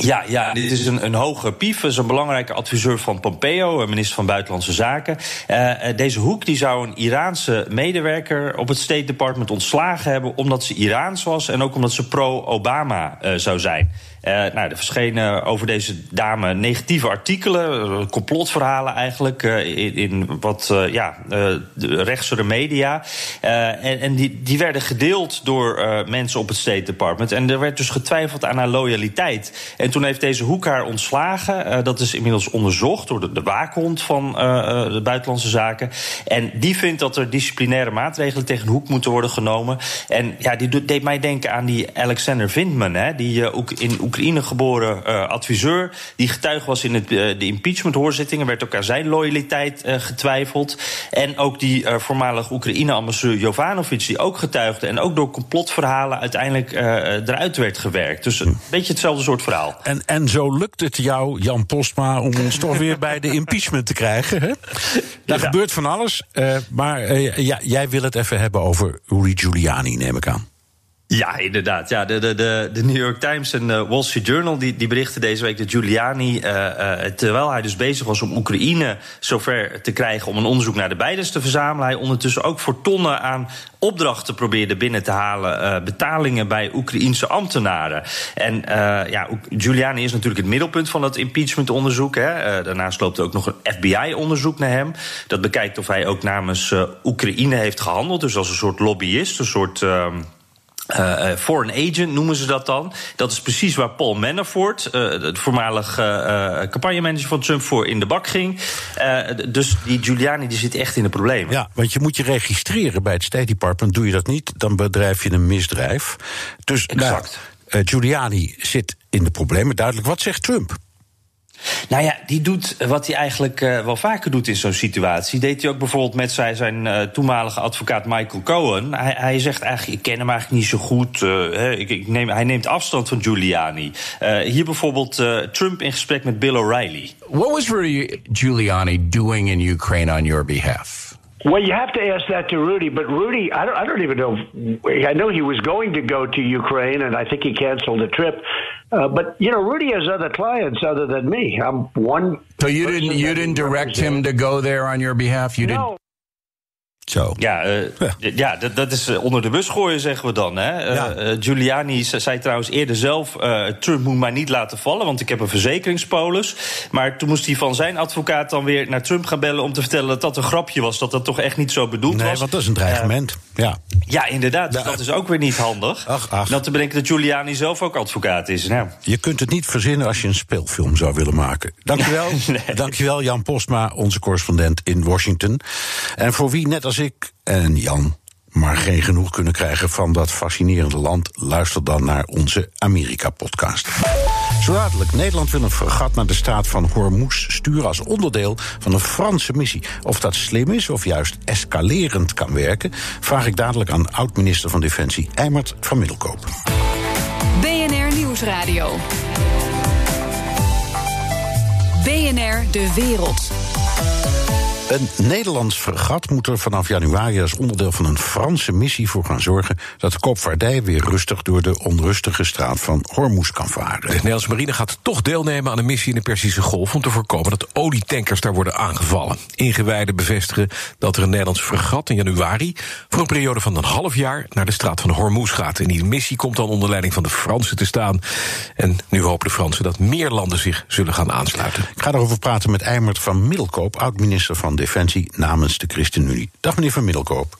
Ja, ja, dit is een, een hoge pief. is een belangrijke adviseur van Pompeo, minister van Buitenlandse Zaken. Uh, deze Hoek die zou een Iraanse medewerker op het State Department ontslagen hebben. omdat ze Iraans was en ook omdat ze pro-Obama uh, zou zijn. Uh, nou, er verschenen over deze dame negatieve artikelen, complotverhalen eigenlijk, uh, in, in, wat ja, de rechtsere media. en, en die, die werden gedeeld door mensen op het State Department. En er werd dus getwijfeld aan haar loyaliteit. En toen heeft deze Hoek haar ontslagen. dat is inmiddels onderzocht door de, de waakhond van de Buitenlandse Zaken. En die vindt dat er disciplinaire maatregelen tegen Hoek moeten worden genomen. En ja, die deed mij denken aan die Alexander Vindman, hè, die ook in Oekraïne Oekraïne geboren uh, adviseur. Die getuige was in het, uh, de impeachment-hoorzittingen. werd ook aan zijn loyaliteit uh, getwijfeld. En ook die voormalige Oekraïne-ambassadeur Jovanovic, die ook getuigde. En ook door complotverhalen uiteindelijk eruit werd gewerkt. Dus een beetje hetzelfde soort verhaal. En, en zo lukt het jou, Jan Postma, om ons toch weer bij de impeachment te krijgen. Hè? Daar ja. gebeurt van alles. maar ja, jij wil het even hebben over Rudy Giuliani, neem ik aan. Ja, inderdaad. Ja, de, de, de, New York Times en de Wall Street Journal die, die berichten deze week dat Giuliani, uh, uh, terwijl hij dus bezig was om Oekraïne zover te krijgen om een onderzoek naar de beiders te verzamelen, hij ondertussen ook voor tonnen aan opdrachten probeerde binnen te halen, betalingen bij Oekraïense ambtenaren. En ja, Giuliani is natuurlijk het middelpunt van dat impeachmentonderzoek. Hè. daarnaast loopt er ook nog een FBI-onderzoek naar hem. Dat bekijkt of hij ook namens Oekraïne heeft gehandeld, dus als een soort lobbyist, een soort. Uh, foreign agent noemen ze dat dan. Dat is precies waar Paul Manafort, uh, de voormalig uh, campagnemanager van Trump, voor in de bak ging. dus die Giuliani die zit echt in de problemen. Ja, want je moet je registreren bij het State Department. Doe je dat niet, dan bedrijf je een misdrijf. Dus exact. Nou, Giuliani zit in de problemen. Duidelijk. Wat zegt Trump? Nou ja, die doet wat hij eigenlijk uh, wel vaker doet in zo'n situatie. Deed hij ook bijvoorbeeld met zijn, zijn uh, toenmalige advocaat Michael Cohen. Hij, hij, zegt eigenlijk, ik ken hem eigenlijk niet zo goed. Uh, ik, ik neem, hij neemt afstand van Giuliani. hier bijvoorbeeld Trump in gesprek met Bill O'Reilly. What was Rudy Giuliani doing in Ukraine on your behalf? Well, you have to ask that to Rudy, but Rudy, I don't, I don't even know. I know he was going to go to Ukraine, and I think he canceled the trip. Uh, but you know, Rudy has other clients other than me. I'm one. So you didn't you didn't direct him to go there on your behalf. You no. didn't. Zo. Ja, uh, ja. ja dat, dat, is onder de bus gooien, zeggen we dan. Hè? Ja. Uh, Giuliani zei trouwens eerder zelf... Uh, Trump moet mij niet laten vallen, want ik heb een verzekeringspolis. Maar toen moest hij van zijn advocaat dan weer naar Trump gaan bellen... om te vertellen dat dat een grapje was, dat dat toch echt niet zo bedoeld nee, was. want dat is een dreigement, ja. Ja, inderdaad, dus dat is ook weer niet handig. Ach, ach. Dan te bedenken dat Giuliani zelf ook advocaat is. Nou. Je kunt het niet verzinnen als je een speelfilm zou willen maken. Dankjewel, nee. dankjewel Jan Postma, onze correspondent in Washington. En voor wie, net als ik en Jan maar geen genoeg kunnen krijgen van dat fascinerende land, luister dan naar onze Amerika-podcast. Zo dadelijk, Nederland wil een fregat naar de staat van Hormuz sturen als onderdeel van een Franse missie. Of dat slim is of juist escalerend kan werken, vraag ik dadelijk aan oud-minister van Defensie Eimert van Middelkoop. BNR Nieuwsradio. BNR De Wereld. Een Nederlands fregat moet er vanaf januari als onderdeel van een Franse missie voor gaan zorgen dat de koopvaardij weer rustig door de onrustige straat van Hormuz kan varen. De Nederlandse marine gaat toch deelnemen aan een missie in de Persische Golf om te voorkomen dat olietankers daar worden aangevallen. Ingewijden bevestigen dat er een Nederlands fregat in januari voor een periode van een half jaar naar de straat van Hormuz gaat. En die missie komt dan onder leiding van de Fransen te staan. En nu hopen de Fransen dat meer landen zich zullen gaan aansluiten. Ik ga erover praten met Eimert van Middelkoop, oud-minister van Defensie namens de ChristenUnie. Dag meneer Van Middelkoop.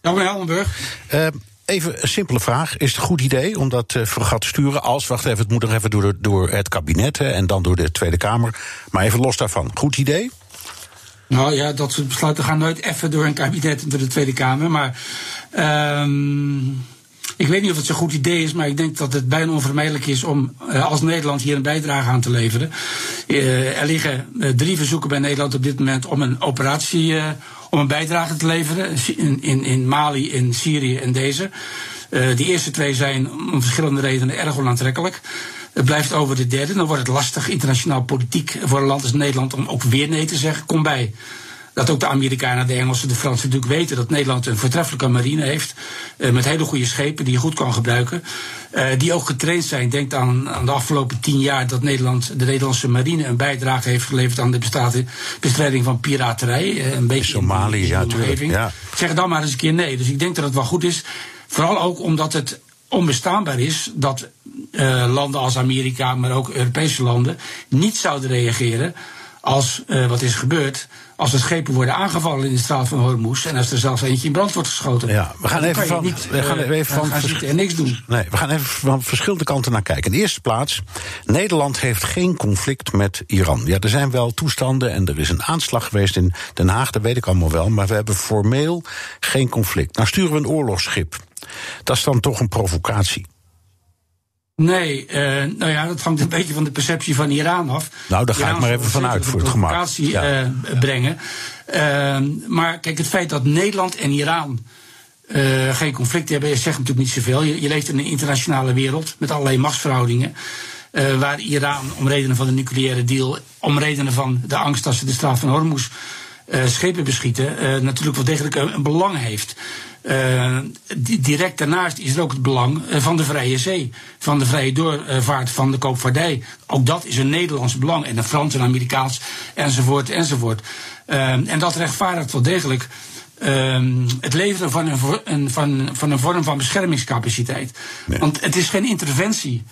Dag meneer Helmenburg. Uh, even een simpele vraag. Is het een goed idee om dat uh, te sturen als, wacht even, het moet nog even door, door het kabinet hè, en dan door de Tweede Kamer. Maar even los daarvan, goed idee? Nou ja, dat soort besluiten gaan nooit even door een kabinet en door de Tweede Kamer. Maar um, ik weet niet of het zo'n goed idee is, maar ik denk dat het bijna onvermijdelijk is om uh, als Nederland hier een bijdrage aan te leveren. Uh, er liggen uh, drie verzoeken bij Nederland op dit moment om een operatie, om een bijdrage te leveren. In, in, in Mali, in Syrië en deze. die eerste twee zijn om verschillende redenen erg onaantrekkelijk. Het blijft over de derde. Dan wordt het lastig internationaal politiek voor een land als Nederland om ook weer nee te zeggen. Kom bij dat ook de Amerikanen, de Engelsen, de Fransen natuurlijk weten dat Nederland een voortreffelijke marine heeft. Uh, met hele goede schepen die je goed kan gebruiken. Uh, die ook getraind zijn. Denk aan, aan de afgelopen tien jaar dat Nederland, de Nederlandse marine een bijdrage heeft geleverd aan de bestrijding van piraterij. Uh, een beetje Somalië, in, ja, natuurlijk. Ja. Zeg dan maar eens een keer nee. Dus ik denk dat het wel goed is. Vooral ook omdat het onbestaanbaar is dat landen als Amerika, maar ook Europese landen, niet zouden reageren als uh, wat is gebeurd. Als er schepen worden aangevallen in de straat van Hormuz. En als er zelfs eentje in brand wordt geschoten. Ja, we gaan even van. Niet, we gaan even van gaan en niks doen. Nee, we gaan even van verschillende kanten naar kijken. In de eerste plaats, Nederland heeft geen conflict met Iran. Ja, er zijn wel toestanden en er is een aanslag geweest in Den Haag, dat weet ik allemaal wel. Maar we hebben formeel geen conflict. Nou sturen we een oorlogsschip. Dat is dan toch een provocatie. Nee, uh, nou ja, dat hangt een beetje van de perceptie van Iran af. Nou, daar ga ik maar even vanuit voor het gemak. Ja. Uh, brengen. Uh, maar kijk, het feit dat Nederland en Iran geen conflict hebben, zegt natuurlijk niet zoveel. Je, je leeft in een internationale wereld met allerlei machtsverhoudingen. waar Iran om redenen van de nucleaire deal, om redenen van de angst dat ze de straat van Hormuz schepen beschieten, natuurlijk wel degelijk een, een belang heeft. Uh, direct daarnaast is er ook het belang van de vrije zee, van de vrije doorvaart van de koopvaardij. Ook dat is een Nederlands belang en een Frans en Amerikaans enzovoort enzovoort. Uh, en dat rechtvaardigt wel degelijk uh, het leveren van een, een, van, van een vorm van beschermingscapaciteit. Nee. Want het is geen interventie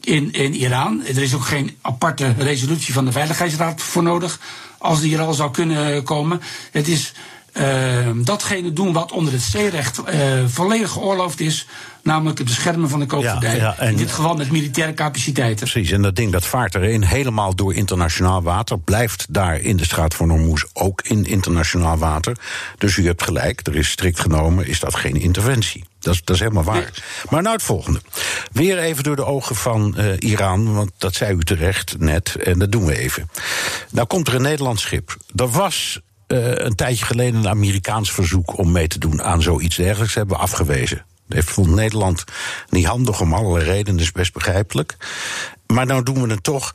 in, in Iran. Er is ook geen aparte resolutie van de Veiligheidsraad voor nodig als die er al zou kunnen komen. Het is uh, datgene doen wat onder het zeerecht uh, volledig geoorloofd is. Namelijk het beschermen van de koopvaardij. Ja, ja, in dit geval met militaire capaciteiten. Precies, en dat ding dat vaart erin helemaal door internationaal water. Blijft daar in de straat van Hormuz ook in internationaal water. Dus u hebt gelijk, er is strikt genomen, is dat geen interventie. Dat is, dat is helemaal waar. Nee. Maar nou het volgende. Weer even door de ogen van uh, Iran, want dat zei u terecht net, en dat doen we even. Nou komt er een Nederlands schip. Er was een tijdje geleden een Amerikaans verzoek om mee te doen aan zoiets dergelijks hebben we afgewezen. Dat vond Nederland niet handig om allerlei redenen, is best begrijpelijk. Maar nou doen we het toch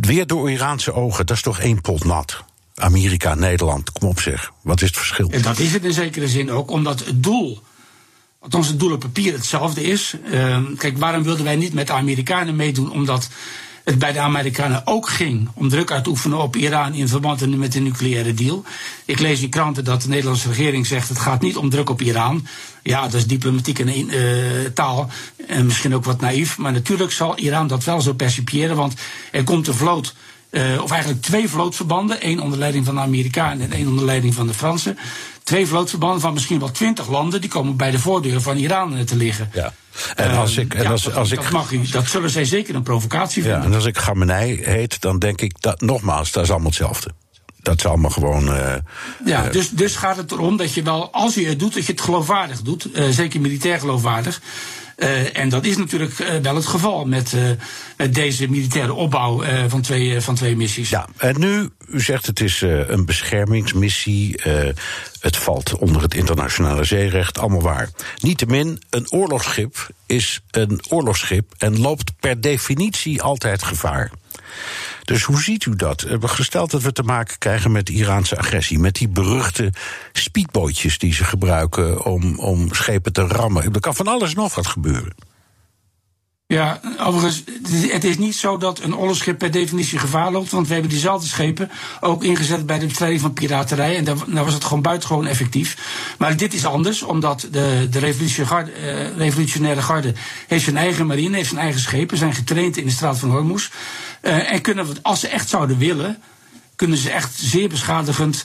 weer door Iraanse ogen. Dat is toch één pot nat. Amerika, Nederland, kom op zeg. Wat is het verschil? En dat is het in zekere zin ook, omdat het doel. Althans, het doel op papier hetzelfde is. Uh, kijk, waarom wilden wij niet met de Amerikanen meedoen? Omdat het bij de Amerikanen ook ging om druk uit te oefenen op Iran in verband met de nucleaire deal. Ik lees in kranten dat de Nederlandse regering zegt het gaat niet om druk op Iran. Ja, dat is diplomatiek en uh, taal en misschien ook wat naïef. Maar natuurlijk zal Iran dat wel zo percipiëren, want er komt een vloot. Uh, of eigenlijk twee vlootverbanden. één onder leiding van de Amerikanen en één onder leiding van de Fransen. Twee vlootverbanden van misschien wel twintig landen. die komen bij de voordeur van Iran te liggen. Ja. En als ik, en als, dat, als ik, dat, mag u, dat zullen zij zeker een provocatie vinden. Ja, en als ik Gamenei heet, dan denk ik dat nogmaals, dat is allemaal hetzelfde. Dat is allemaal gewoon. Uh, ja, uh, dus, dus gaat het erom dat je wel, als je het doet, dat je het geloofwaardig doet. Uh, zeker militair geloofwaardig. Uh, en dat is natuurlijk wel het geval met, met deze militaire opbouw van, twee, van twee missies. Ja, en nu, u zegt het is een beschermingsmissie. het valt onder het internationale zeerecht, allemaal waar. Niettemin, een oorlogsschip is een oorlogsschip en loopt per definitie altijd gevaar. Dus hoe ziet u dat? Gesteld dat we te maken krijgen met Iraanse agressie, met die beruchte speedbootjes die ze gebruiken om, om schepen te rammen. Er kan van alles nog wat gebeuren. Ja, overigens, het is niet zo dat een oorlogsschip per definitie gevaar loopt. Want we hebben diezelfde schepen ook ingezet bij de bestrijding van piraterij. En daar, was het gewoon buitengewoon effectief. Maar dit is anders, omdat de, de revolutionaire, garde, uh, revolutionaire garde heeft zijn eigen marine, heeft zijn eigen schepen, zijn getraind in de straat van Hormuz. Uh, en kunnen, als ze echt zouden willen, kunnen ze echt zeer beschadigend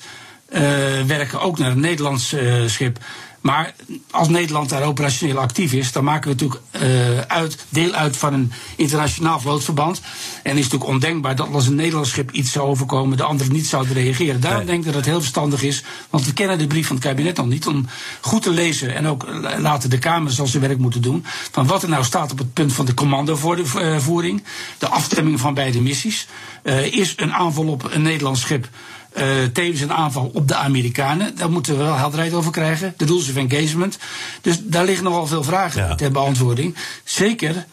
uh, werken, ook naar een Nederlands schip. Maar als Nederland daar operationeel actief is, dan maken we natuurlijk uh, uit, deel uit van een internationaal vlootverband. En is het natuurlijk ondenkbaar dat als een Nederlands schip iets zou overkomen, de anderen niet zouden reageren. Daarom nee. denk ik dat het heel verstandig is, want we kennen de brief van het kabinet nog niet, om goed te lezen en ook laten de Kamer zoals zijn werk moeten doen. Van wat er nou staat op het punt van de commandovoering, de afstemming van beide missies. Uh, is een aanval op een Nederlands schip uh, tevens een aanval op de Amerikanen. Daar moeten we wel helderheid over krijgen. De rules of engagement. Dus daar liggen nogal veel vragen ja. ter beantwoording. Zeker.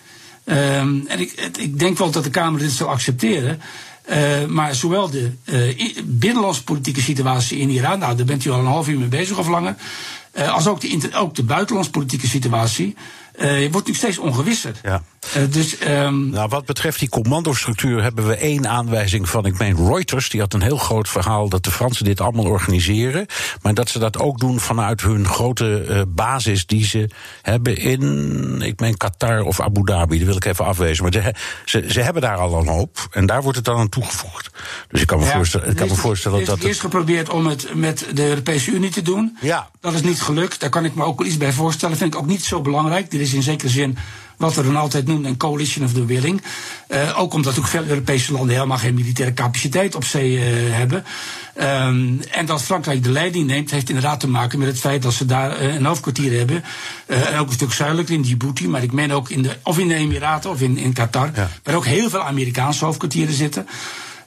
Um, en ik, ik denk wel dat de Kamer dit zal accepteren. Uh, maar zowel de uh, binnenlandse politieke situatie in Iran, nou daar bent u al een half uur mee bezig of langer, uh, als ook de, ook de buitenlandse politieke situatie, wordt natuurlijk steeds ongewisser. Ja. Uh, dus, um... nou, wat betreft die commandostructuur hebben we één aanwijzing van, ik meen Reuters, die had een heel groot verhaal dat de Fransen dit allemaal organiseren, maar dat ze dat ook doen vanuit hun grote uh, basis die ze hebben in, ik meen Qatar of Abu Dhabi, die wil ik even afwezen, maar ze, ze, ze hebben daar al een hoop en daar wordt het dan aan toegevoegd. Dus ik kan me ja, voorstellen, ik kan me voorstellen dat. dat. Het is eerst geprobeerd om het met de Europese Unie te doen. Ja. Dat is niet gelukt. Daar kan ik me ook wel iets bij voorstellen. Vind ik ook niet zo belangrijk. Is in zekere zin wat we dan altijd noemen een coalition of the willing. Uh, ook omdat ook veel Europese landen helemaal geen militaire capaciteit op zee uh, hebben. Um, en dat Frankrijk de leiding neemt, heeft inderdaad te maken met het feit dat ze daar uh, een hoofdkwartier hebben. en ook een stuk zuidelijker in Djibouti, maar ik meen ook in de, of in de Emiraten of in, in Qatar, ja. waar ook heel veel Amerikaanse hoofdkwartieren zitten.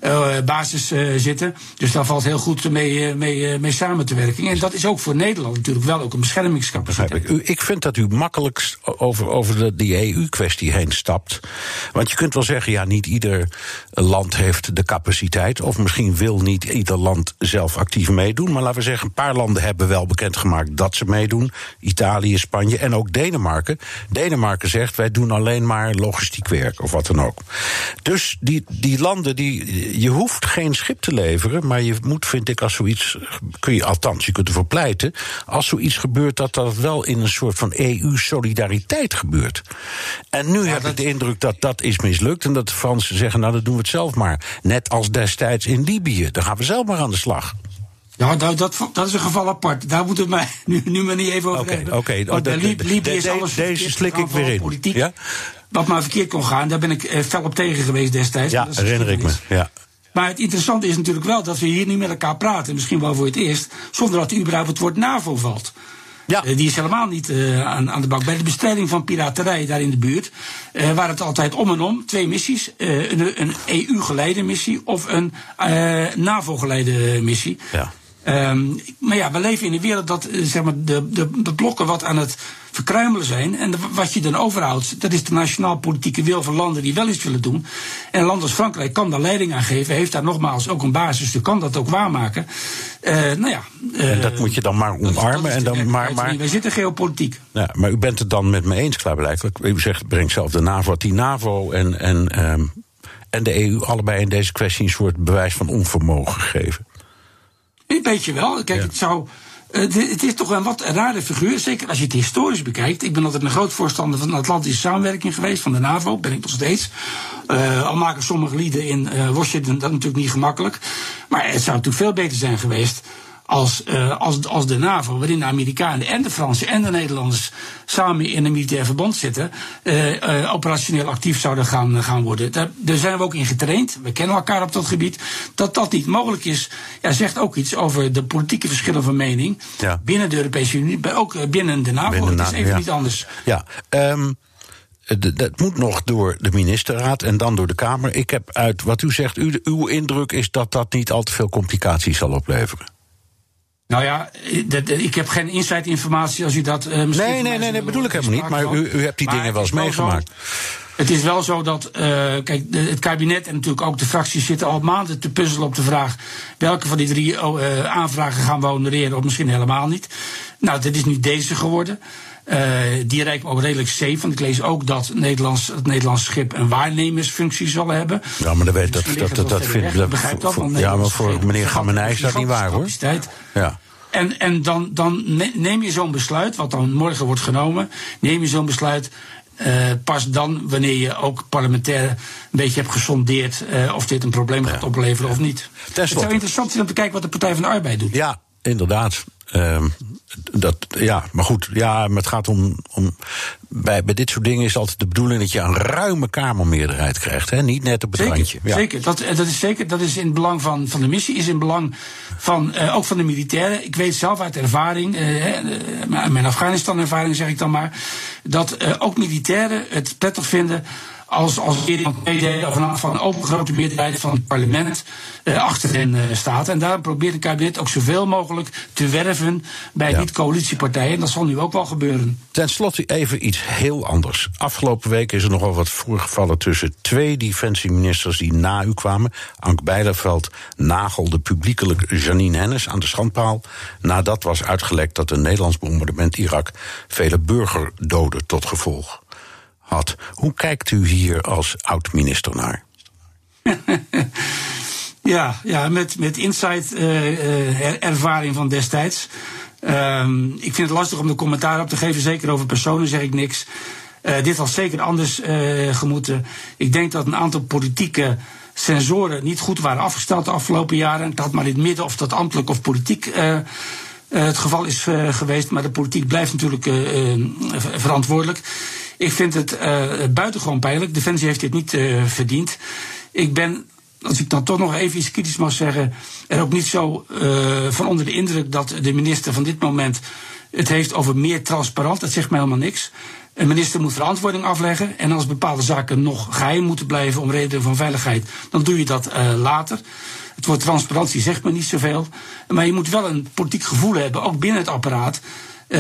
Uh, basis uh, zitten. Dus daar valt heel goed mee, mee, mee samen te werken. En dat is ook voor Nederland natuurlijk wel ook een beschermingscapaciteit. Ik. Ik vind dat u makkelijkst over, over de, die EU-kwestie heen stapt. Want je kunt wel zeggen, ja, niet ieder land heeft de capaciteit. Of misschien wil niet ieder land zelf actief meedoen. Maar laten we zeggen, een paar landen hebben wel bekendgemaakt dat ze meedoen. Italië, Spanje en ook Denemarken. Denemarken zegt, wij doen alleen maar logistiek werk of wat dan ook. Dus die, die landen die je hoeft geen schip te leveren, maar je moet, vind ik, als zoiets. kun je althans, je kunt ervoor pleiten. als zoiets gebeurt, dat dat wel in een soort van EU-solidariteit gebeurt. En nu ja, heb dat... ik de indruk dat dat is mislukt. en dat de Fransen zeggen: nou, dan doen we het zelf maar. Net als destijds in Libië. Dan gaan we zelf maar aan de slag. Ja, dat, dat, dat is een geval apart. Daar moeten we nu, nu maar niet even over okay, hebben. Oké, okay. de, deze slik ik weer in. Politiek. Ja? Wat maar verkeerd kon gaan, daar ben ik eh, fel op tegen geweest destijds. Ja, herinner ik me. Ja. Maar het interessante is natuurlijk wel dat we hier nu met elkaar praten, misschien wel voor het eerst, zonder dat er überhaupt het woord NAVO valt. Ja. Uh, die is helemaal niet uh, aan, aan, de bak. Bij de bestrijding van piraterij daar in de buurt uh, waren het altijd om en om twee missies: een, een EU-geleide missie of een NAVO-geleide missie. Ja. Um, maar ja, we leven in een wereld dat zeg maar, de, de, de blokken wat aan het verkruimelen zijn. En de, wat je dan overhoudt, dat is de nationaal-politieke wil van landen die wel iets willen doen. En een land als Frankrijk kan daar leiding aan geven, heeft daar nogmaals ook een basis, dus kan dat ook waarmaken. Uh, nou ja, uh, en dat moet je dan maar omarmen. En dan maar, maar, wij zitten geopolitiek. Ja, maar u bent het dan met me eens, klaarblijkelijk. U zegt, breng zelf de NAVO, die NAVO en, en, um, en de EU allebei in deze kwestie een soort bewijs van onvermogen geven. Een beetje wel. Kijk, ja. het zou. Uh, het is toch een wat rare figuur, zeker als je het historisch bekijkt. Ik ben altijd een groot voorstander van de Atlantische samenwerking geweest, van de NAVO, ben ik nog steeds. Uh, al maken sommige lieden in uh, Washington dat natuurlijk niet gemakkelijk. Maar het zou natuurlijk veel beter zijn geweest als, uh, als, als de NAVO, waarin de Amerikanen en de Fransen en de Nederlanders samen in een militair verband zitten, uh, uh, operationeel actief zouden gaan, gaan worden. Daar, daar zijn we ook in getraind. We kennen elkaar op dat gebied. Dat dat niet mogelijk is, ja, zegt ook iets over de politieke verschillen van mening ja. binnen de Europese Unie, ook binnen de NAVO. Binnen het is even ja. niet anders. Ja, um, dat moet nog door de ministerraad en dan door de Kamer. Ik heb uit wat u zegt, uw indruk is dat dat niet al te veel complicaties zal opleveren. Nou ja, ik heb geen inside informatie als u dat uh, misschien. Nee, nee, nee, dat bedoel ik helemaal niet. Maar u, u hebt die maar dingen wel eens meegemaakt. Het is wel zo dat, uh, kijk, de, het kabinet en natuurlijk ook de fracties zitten al maanden te puzzelen op de vraag welke van die drie uh, aanvragen gaan we honoreren of misschien helemaal niet. Nou, dit is nu deze geworden. Uh, die lijkt me ook redelijk safe. Want ik lees ook dat Nederlands, het Nederlandse schip een waarnemersfunctie zal hebben. Ja, maar dat, weet, dat, dat, dat, dat vind ik. begrijp dat. Ja, maar voor meneer Gamenij is dat niet waar hoor. Ja. En, en dan, dan neem je zo'n besluit, wat dan morgen wordt genomen, neem je zo'n besluit. Uh, pas dan wanneer je ook parlementair een beetje hebt gesondeerd uh, of dit een probleem gaat opleveren of niet. Het zou interessant zijn om te kijken wat de Partij van de Arbeid doet. Ja, inderdaad. Um, dat, ja, maar goed, ja, maar het gaat om. om bij, bij dit soort dingen is altijd de bedoeling dat je een ruime Kamermeerderheid krijgt. Hè? Niet net op het zeker, randje. Ja. Zeker, dat, dat is zeker. Dat is in het belang van, van de missie, is in het belang van, uh, ook van de militairen. Ik weet zelf uit ervaring, uh, mijn Afghanistan-ervaring zeg ik dan maar, dat uh, ook militairen het prettig vinden als, als meer dan twee derde, of een, van een open grote meerderheid van het parlement uh, achter hen uh, staat. En daar probeert het kabinet ook zoveel mogelijk te werven bij ja. niet-coalitiepartijen. En dat zal nu ook wel gebeuren. Ten slotte even iets heel anders. Afgelopen week is er nogal wat voorgevallen tussen twee defensieministers die na u kwamen. Ank Bijlerveld nagelde publiekelijk Janine Hennis aan de schandpaal. Nadat was uitgelekt dat een Nederlands bombardement Irak vele burgerdoden tot gevolg had. Hoe kijkt u hier als oud-minister naar? ja, ja, met, met insight uh, uh, ervaring van destijds. Um, ik vind het lastig om de commentaar op te geven. Zeker over personen zeg ik niks. Uh, dit had zeker anders gemoeten. Ik denk dat een aantal politieke sensoren niet goed waren afgesteld de afgelopen jaren. Had maar in het midden of dat ambtelijk of politiek het geval is geweest. Maar de politiek blijft natuurlijk verantwoordelijk. Ik vind het buitengewoon pijnlijk. Defensie heeft dit niet verdiend. Ik ben als ik dan toch nog even iets kritisch mag zeggen, er ook niet zo uh, van onder de indruk dat de minister van dit moment het heeft over meer transparant. Dat zegt mij helemaal niks. Een minister moet verantwoording afleggen. En als bepaalde zaken nog geheim moeten blijven om redenen van veiligheid, dan doe je dat uh, later. Het woord transparantie zegt me niet zoveel. Maar je moet wel een politiek gevoel hebben, ook binnen het apparaat. Uh,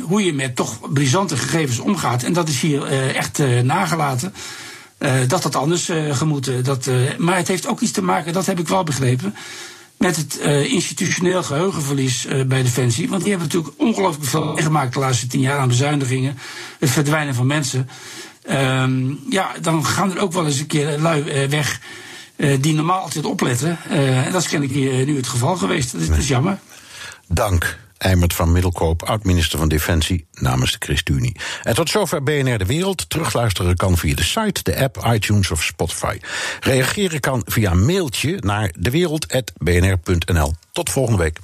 hoe je met toch brisante gegevens omgaat. En dat is hier uh, echt nagelaten. Uh, dat dat anders gemoeten. Dat, maar het heeft ook iets te maken, dat heb ik wel begrepen, met het institutioneel geheugenverlies bij Defensie. Want die hebben natuurlijk ongelooflijk veel meegemaakt de laatste tien jaar aan bezuinigingen, het verdwijnen van mensen. Ehm, ja, dan gaan er ook wel eens een keer lui weg die normaal altijd opletten. en dat is kennelijk nu het geval geweest. Dat is, dat is jammer. Dank. Eimert van Middelkoop, oud-minister van Defensie namens de ChristenUnie. En tot zover BNR De Wereld. Terugluisteren kan via de site, de app, iTunes of Spotify. Reageren kan via mailtje naar dewereld.bnr.nl. Tot volgende week.